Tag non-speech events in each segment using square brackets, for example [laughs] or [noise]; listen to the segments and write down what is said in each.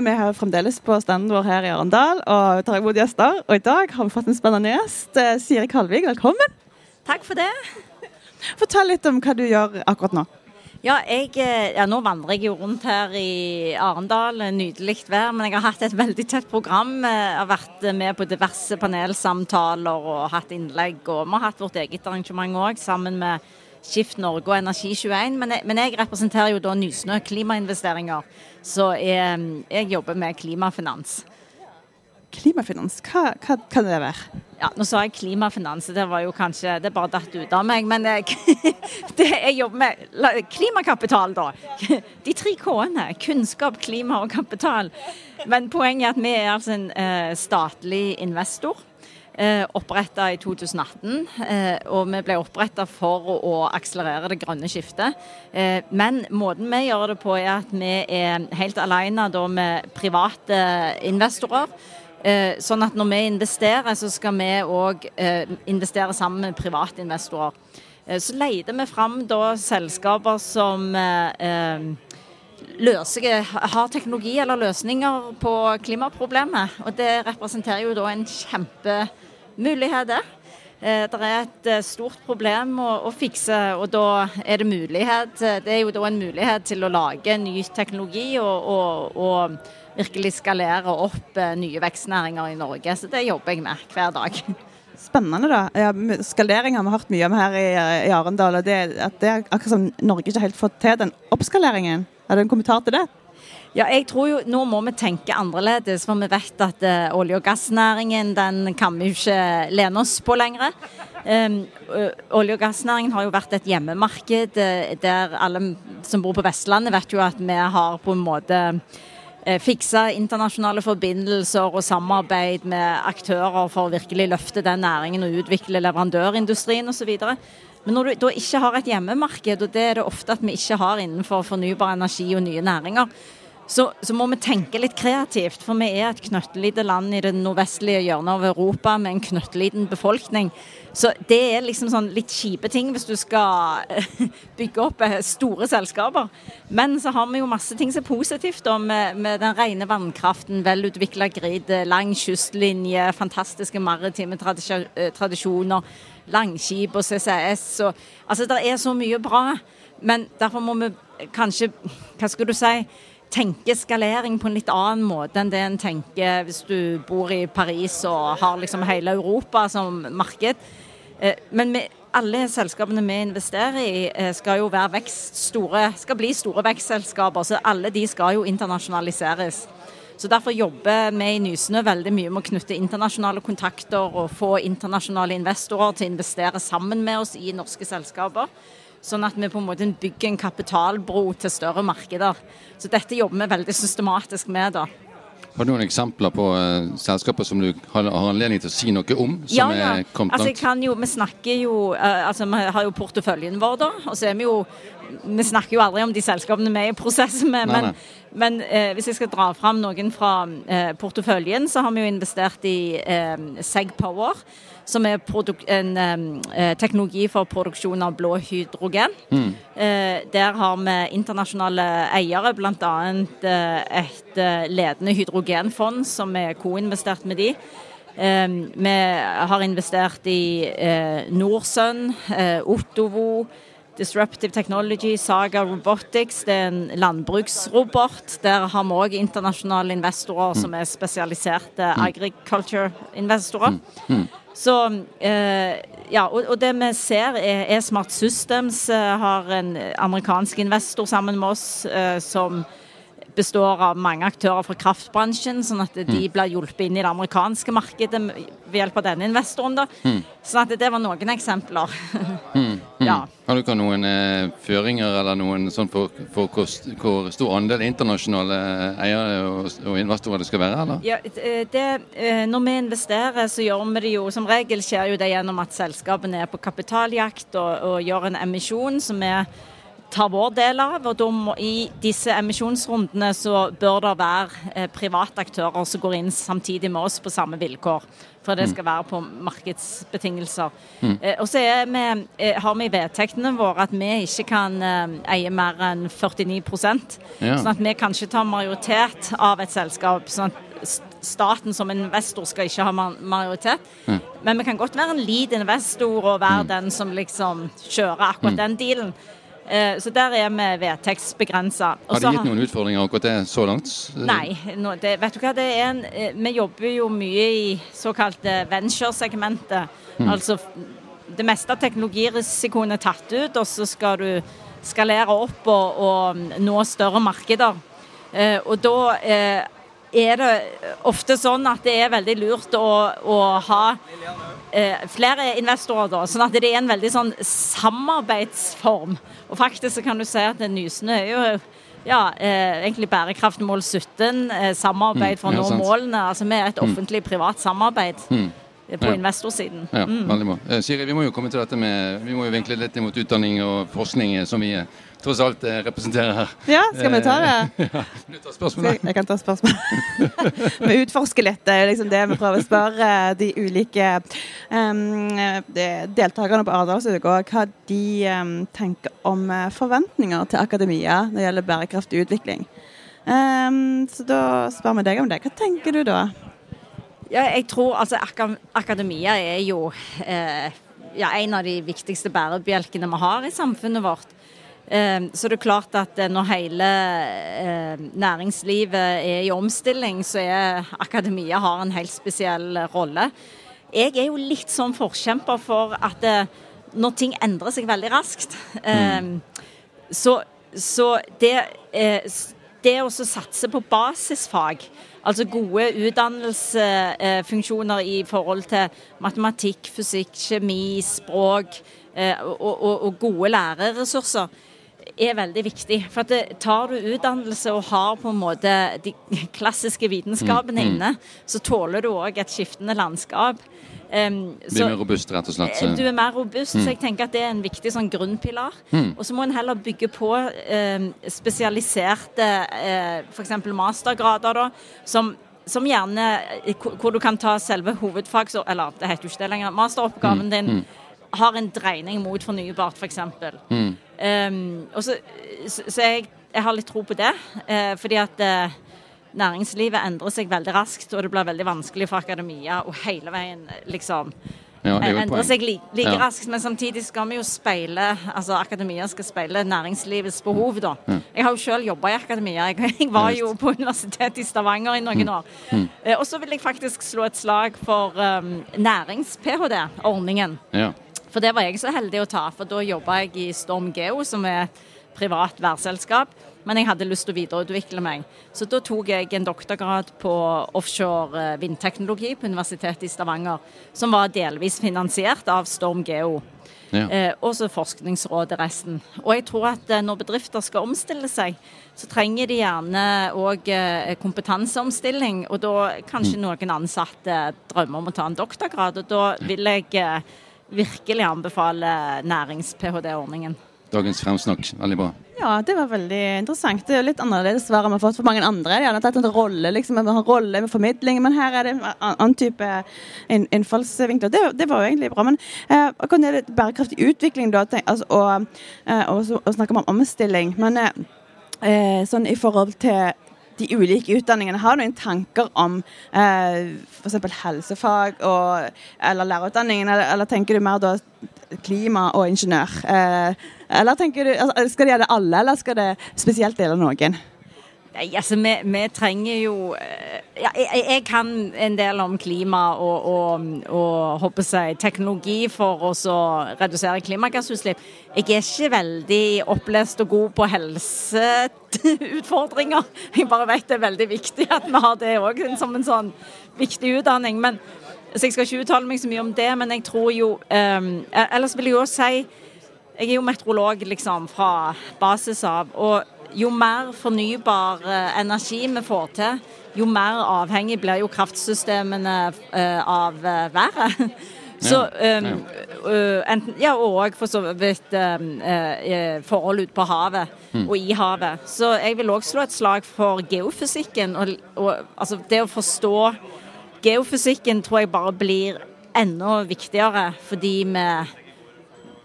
Vi er her fremdeles på standen vår her i Arendal og tar imot gjester. Og i dag har vi fått en spennende gjest. Eh, Siri Kalvik, velkommen. Takk for det. Fortell litt om hva du gjør akkurat nå. Ja, jeg, eh, ja, Nå vandrer jeg jo rundt her i Arendal. Nydelig vær. Men jeg har hatt et veldig tett program. Jeg har vært med på diverse panelsamtaler og hatt innlegg. Og vi har hatt vårt eget arrangement òg, sammen med Skift Norge og Energi21. Men men jeg representerer jo da Nysnø klimainvesteringer. Så jeg, jeg jobber med klimafinans. Klimafinans, hva, hva kan det være? Ja, Nå sa jeg klimafinans, det var jo kanskje Det bare datt ut av meg. Men jeg, [laughs] det jeg jobber med Klimakapital, da. [laughs] De tre K-ene. Kunnskap, klima og kapital. Men poenget er at vi er altså en eh, statlig investor. Eh, oppretta i 2018. Eh, og vi ble oppretta for å, akselerere det grønne skiftet. Eh, men måten vi gjør det på, er at vi er helt alene med private investorer. Sånn at når vi investerer, så skal vi òg investere sammen med private investorer. Så leter vi fram da selskaper som løser, har teknologi eller løsninger på klimaproblemet. Og det representerer jo da en kjempemulighet, det. Eh, Det er et eh, stort problem å, å fikse, og da er det mulighet eh, Det er jo da en mulighet til å lage ny teknologi og, og, og virkelig skalere opp nye vekstnæringer i Norge. Så det jobber jeg med hver dag. Spennende, da. Ja, skalering har vi hørt mye om her i, i Arendal. og det, at det er akkurat som Norge ikke helt fått til den oppskaleringen. Har det en kommentar til det? Ja, jeg tror jo Nå må vi tenke annerledes, for vi vet at uh, olje- og gassnæringen den kan vi jo ikke lene oss på lenger. Um, uh, olje- og gassnæringen har jo vært et hjemmemarked uh, der alle som bor på Vestlandet vet jo at vi har på en måte fikse internasjonale forbindelser og samarbeid med aktører for å virkelig løfte den næringen og utvikle leverandørindustrien osv. Men når du da ikke har et hjemmemarked, og det er det ofte at vi ikke har innenfor fornybar energi og nye næringer, så, så må vi tenke litt kreativt. For vi er et knøttelite land i det nordvestlige hjørnet av Europa med en knøtteliten befolkning. Så det er liksom sånn litt kjipe ting hvis du skal [laughs] bygge opp eh, store selskaper. Men så har vi jo masse ting som er positivt da, med, med den rene vannkraften, velutvikla grid, eh, lang kystlinje, fantastiske maritime eh, tradisjoner, langskip og CCS. Og, altså det er så mye bra. Men derfor må vi kanskje, hva skal du si, tenke skalering på en litt annen måte enn det en tenker hvis du bor i Paris og har liksom hele Europa som marked. Eh, Men vi, alle selskapene vi investerer i, eh, skal jo være vekst, store, skal bli store vekstselskaper. Så alle de skal jo internasjonaliseres. Så Derfor jobber vi i Nysnø veldig mye med å knytte internasjonale kontakter og få internasjonale investorer til å investere sammen med oss i norske selskaper. Sånn at vi på en måte bygger en kapitalbro til større markeder. Så dette jobber vi veldig systematisk med. da. Har du noen eksempler på uh, selskaper som du har, har anledning til å si noe om? Som er Altså, jo, vi snakker jo uh, altså, Vi har jo porteføljen vår, da. Og så er vi jo Vi snakker jo aldri om de selskapene vi er i prosess med. Nei, men nei. men uh, hvis jeg skal dra fram noen fra porteføljen, så har vi jo investert i Segpower. Seg Power. Som er en eh, teknologi for produksjon av blå hydrogen. Mm. Eh, der har vi internasjonale eiere, bl.a. Eh, et eh, ledende hydrogenfond som er co-investert med de. Vi har investert i eh, Norsun, eh, Ottovo, Disruptive Technology, Saga Robotics. Det er en landbruksrobot. Der har vi òg internasjonale investorer som er spesialiserte agriculture-investorer. Så eh, ja, og, og det vi ser er, er Smart Systems eh, har en amerikansk investor sammen med oss eh, som består av mange aktører fra kraftbransjen, sånn at de blir hjulpet inn i det amerikanske markedet ved hjelp av denne investoren. da. Sånn at det var noen eksempler. [laughs] Ja. Har dere noen eh, føringer eller noen sånn for, for hvor, hvor stor andel internasjonale eiere og, og investorer det skal være? eller? Ja, eh, det, eh, når vi investerer, så gjør vi det jo Som regel skjer jo det gjennom at selskapene er på kapitaljakt og, og gjør en emisjon som vi tar vår del av. og må, I disse emisjonsrundene så bør det være eh, private aktører som går inn samtidig med oss på samme vilkår. For det skal være på markedsbetingelser. Eh, og så eh, har vi i vedtektene våre at vi ikke kan eie mer enn 49 Ja. Sånn at vi kan ikke ta majoritet av et selskap. sånn at Staten som investor skal ikke ha majoritet. majoritet. Men vi kan godt være en lead investor og være den som liksom kjører akkurat den dealen. Eh, Så der er vi vedtektsbegrensa. Har det gitt noen utfordringer akkurat det så langt? Nei. Nå, det, vet du hva, det er en, eh, vi jobber jo mye i såkalte venture-segmentet. Altså det meste av teknologirisikoen er tatt ut, og så skal du skalere opp og, og nå større markeder. Eh, og da eh, er det ofte sånn at det er veldig lurt å, å ha eh, flere investorer, da. Sånn at det er en veldig sånn samarbeidsform. Og faktisk så kan du si at Nysnø er jo ja, eh, egentlig bærekraftmål 17, eh, samarbeid for å Mm, nå målene. Altså vi er et offentlig-privat samarbeid eh, på Ja. investorsiden. Ja, veldig bra. Eh, Siri, vi må jo komme til dette med Vi må jo vinkle litt imot utdanning og forskning, eh, som vi eh, tross alt eh, representerer her. Ja, skal vi ta det? [laughs] ja, du tar spørsmålet? Jeg kan ta spørsmål. [laughs] vi utforsker litt. Det er liksom det vi prøver å spørre eh, de ulike um, de deltakerne på Arendalsuka hva de um, tenker om eh, forventninger til akademia når det gjelder bærekraftig utvikling. Um, så da spør vi deg om det. Hva tenker du da? Ja, jeg tror altså aka- Akademia er jo eh, ja, en av de viktigste bærebjelkene vi har i samfunnet vårt. Eh, så det er klart at eh, når hele eh, næringslivet er i omstilling, så er akademia har en helt spesiell eh, rolle. Jeg er jo litt sånn forkjemper for at eh, når ting endrer seg veldig raskt eh, så, så det, det å satse på basisfag, altså gode utdannelsesfunksjoner i forhold til matematikk, fysikk, kjemi, språk eh, og, og, og gode lærerressurser, er veldig viktig. For at tar du utdannelse og har på en måte de [laughs] klassiske vitenskapene inne, så tåler du òg et skiftende landskap. Um, Bli mer robust, rett og slett. Eh, du er mer robust, så jeg tenker at det er en viktig sånn grunnpilar. Og så må en heller bygge på um, spesialiserte uh, f.eks. mastergrader, da, som, som gjerne eh, hvor du kan ta selve hovedfag, så- eller det heter jo ikke det lenger, masteroppgaven din har en dreining mot fornybart, f.eks. Um, og så, så, så jeg, jeg har litt tro på det, Uh, fordi at uh, næringslivet endrer seg veldig raskt, og det blir veldig vanskelig for akademia å hele veien liksom Ja, det er jo et endre poeng. seg li, like Ja. raskt. Men samtidig skal vi jo speile altså akademia skal speile næringslivets behov, da. Jeg har jo selv jobba i akademia. Jeg, jeg var jo på Universitetet i Stavanger i noen år. Eh, og så vil jeg faktisk slå et slag for um, nærings-ph.d.-ordningen. For det var jeg så heldig å ta, for da jobba jeg i Storm Geo, som er privat værselskap. Men jeg hadde lyst til å videreutvikle meg. Så da tok jeg en doktorgrad på offshore eh, vindteknologi på Universitetet i Stavanger, som var delvis finansiert av Storm Geo. Ja. Eh, og så Forskningsrådet resten. Og jeg tror at eh, når bedrifter skal omstille seg, så trenger de gjerne òg eh, kompetanseomstilling. Og da kanskje noen ansatte drømmer om å ta en doktorgrad. Og da vil jeg virkelig anbefale nærings-ph.d.-ordningen. Dagens fremsnakk. Veldig bra. Ja, det var veldig interessant. Det er jo litt annerledes svar enn vi har fått for mange andre. De har tatt en rolle, liksom, vi rolle med formidling, men her er det en annen type innfallsvinkler. Det, det var jo egentlig bra. Men eh, akkurat når det gjelder bærekraftig utvikling, da, tenk, altså, og, eh, og, så- og snakker man om omstilling, men eh, eh, sånn i forhold til de ulike utdanningene, har du noen tanker om eh, f.eks. helsefag og, eller lærerutdanningen, eller, eller tenker du mer da klima og ingeniør? Eh, eller tenker du, altså, Skal det gjelde alle, eller skal det spesielt gjelde noen? Nei, altså vi, vi trenger jo eh, ja, jeg, jeg kan en del om klima og, og, og håper jeg, teknologi for å redusere klimagassutslipp. Jeg er ikke veldig opplest og god på helseutfordringer. Jeg bare vet det er veldig viktig at vi har det òg som en sånn viktig utdanning. Men, så jeg skal ikke uttale meg så mye om det, men jeg tror jo um, Ellers vil jeg jo si Jeg er jo meteorolog liksom fra basis av. Og jo mer fornybar eh, energi vi får til, jo mer avhengig blir jo kraftsystemene eh, av eh, været. Så um, enten, Ja, og for så vidt um, forhold ute på havet mm. og i havet. Så jeg vil òg slå et slag for geofysikken. Og, og, altså det å forstå geofysikken tror jeg bare blir enda viktigere fordi vi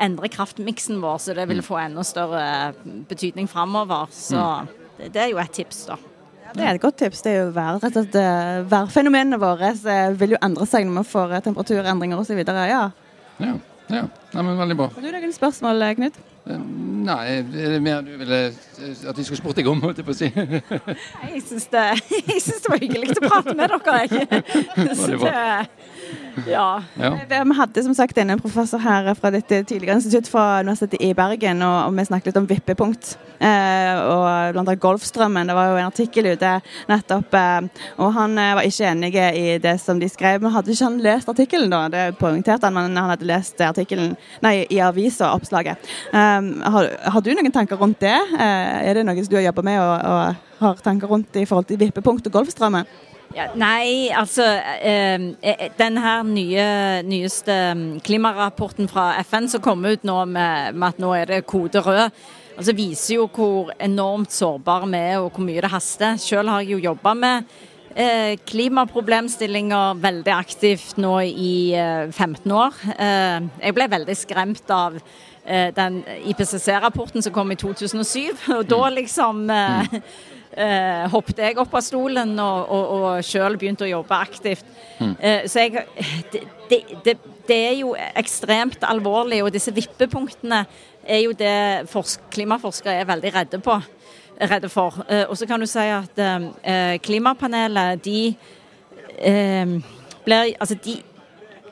endrer kraftmiksen vår, så det vil få enda større betydning framover. Så mm. det, det er jo et tips, da. Det er et godt tips. Det er jo vær, rett eh, Værfenomenene våre vil jo endre seg når vi får eh, temperaturendringer osv. Ja. ja. Ja, Nei, men veldig bra. Har du noen spørsmål, eh, Knut? Nei, er det mer du ville at vi skulle spurt deg om? holdt jeg på å si? jeg syns det, [laughs] det, var hyggelig å prate med dere. Jeg. [laughs] Så det, [laughs] ja. ja. Vi hadde som sagt en professor her fra dette tidligere institutt fra Universitetet i Bergen, og, vi snakket litt om vippepunkt. Eh, og blant annet Golfstrømmen. Det var jo en artikkel ute nettopp. Eh, og han eh, var ikke enig i det som de skrev. Men hadde ikke han lest artikkelen, da? Det poengterte han, men han hadde lest artikkelen nei, i avisa, oppslaget. Eh, har, har, du noen tanker rundt det? Eh, er det noe som du har jobba med og, og har tanker rundt i forhold til vippepunkt og Golfstrømmen? Ja, nei, altså eh, eh Den her nye, nyeste mm, klimarapporten fra FN som kom ut nå med, med at nå er det kode rød, altså viser jo hvor enormt sårbare vi er og hvor mye det haster. Selv har jeg jo jobba med eh, klimaproblemstillinger veldig aktivt nå i eh, 15 år. Eh, jeg ble veldig skremt av eh, den IPCC-rapporten som kom i 2007. Og da liksom mm eh, hoppet jeg opp av stolen og, og, og sjøl begynte å jobbe aktivt. Mm. Eh, så jeg, det, det, det, er jo ekstremt alvorlig, og disse vippepunktene er jo det klimaforskere er veldig redde på. Redde for. Eh, og så kan du si at eh, klimapanelet, de eh, blir Altså, de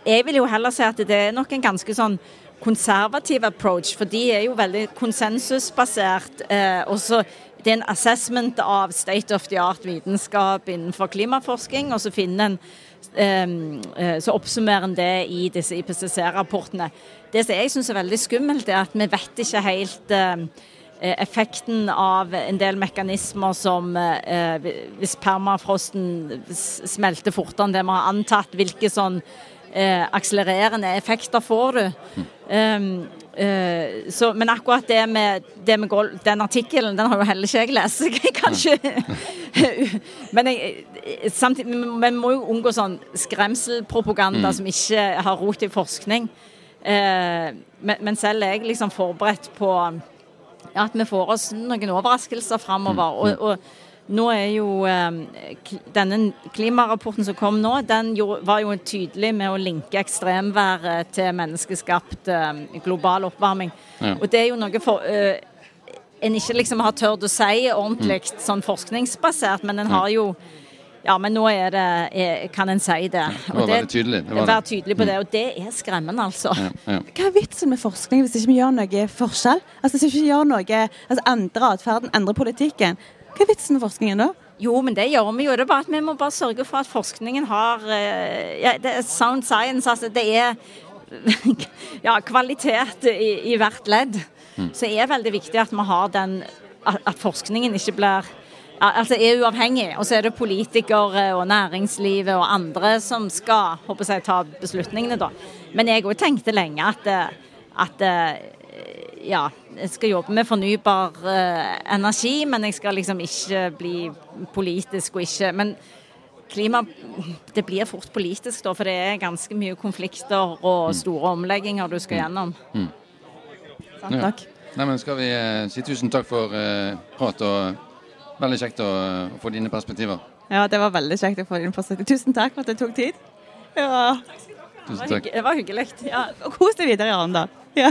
Jeg vil jo heller si at det er nok en ganske sånn konservativ approach, for de er jo veldig konsensusbasert. Eh, og så det er en assessment av state of the art vitenskap innenfor klimaforsking. og så finner en Um, så oppsummerer en det i disse IPCC-rapportene. Det som jeg syns er veldig skummelt, er at vi vet ikke helt uh, effekten av en del mekanismer som uh, Hvis permafrosten smelter fortere enn det vi har antatt, hvilke sånn akselererende effekter får du? Uh, så, men akkurat det med, det med golf, den artikkelen, den har jo heller ikke jeg lest. [laughs] Kanskje [laughs] Men jeg, samtidig, vi må jo unngå sånn skremselpropaganda mm. som ikke har rot i forskning. Uh, men, men, selv er jeg liksom forberedt på at vi får oss noen overraskelser framover. Og, mm. og nå er jo eh, Denne klimarapporten som kom nå, den var jo tydelig med å linke ekstremværet til menneskeskapt eh, global oppvarming. Ja. Og det er jo noe for eh, en ikke liksom har tørt å si ordentlig mm. sånn forskningsbasert, men en har jo ja, men nå er det, er, kan en si det. det var veldig tydelig. Det var være tydelig på det, og det er skremmende, altså. Ja, ja. Hva er vitsen med forskning hvis ikke vi gjør noe forskjell? Altså Hvis vi ikke gjør noe, altså endrer atferden, endrer politikken, hva er vitsen med forskningen da? Jo, men det gjør vi jo. Det er bare at vi må bare sørge for at forskningen har eh, ja, det er sound science. Altså det er [laughs] ja, kvalitet i, i hvert ledd. Mm. Så det er veldig viktig at vi har den At, at forskningen ikke blir altså er uavhengig. Og så er det politikere og næringslivet og andre som skal håper jeg, ta beslutningene, da. Men jeg òg tenkte lenge at, at ja, jeg skal jobbe med fornybar uh, energi, men jeg skal liksom ikke bli politisk og ikke Men klima Det blir fort politisk, da, for det er ganske mye konflikter og mm. store omlegginger du skal mm. gjennom. Mm. Sånn, ja. Takk. Nei, men skal vi uh, si tusen takk for uh, prat, og veldig kjekt å, uh, få dine perspektiver. Ja, det var veldig kjekt å få dine perspektiver. Tusen takk for at det tok tid. Ja. Tusen takk. Det var hyggelig. Ja. Og kos deg videre i Arendal. Ja.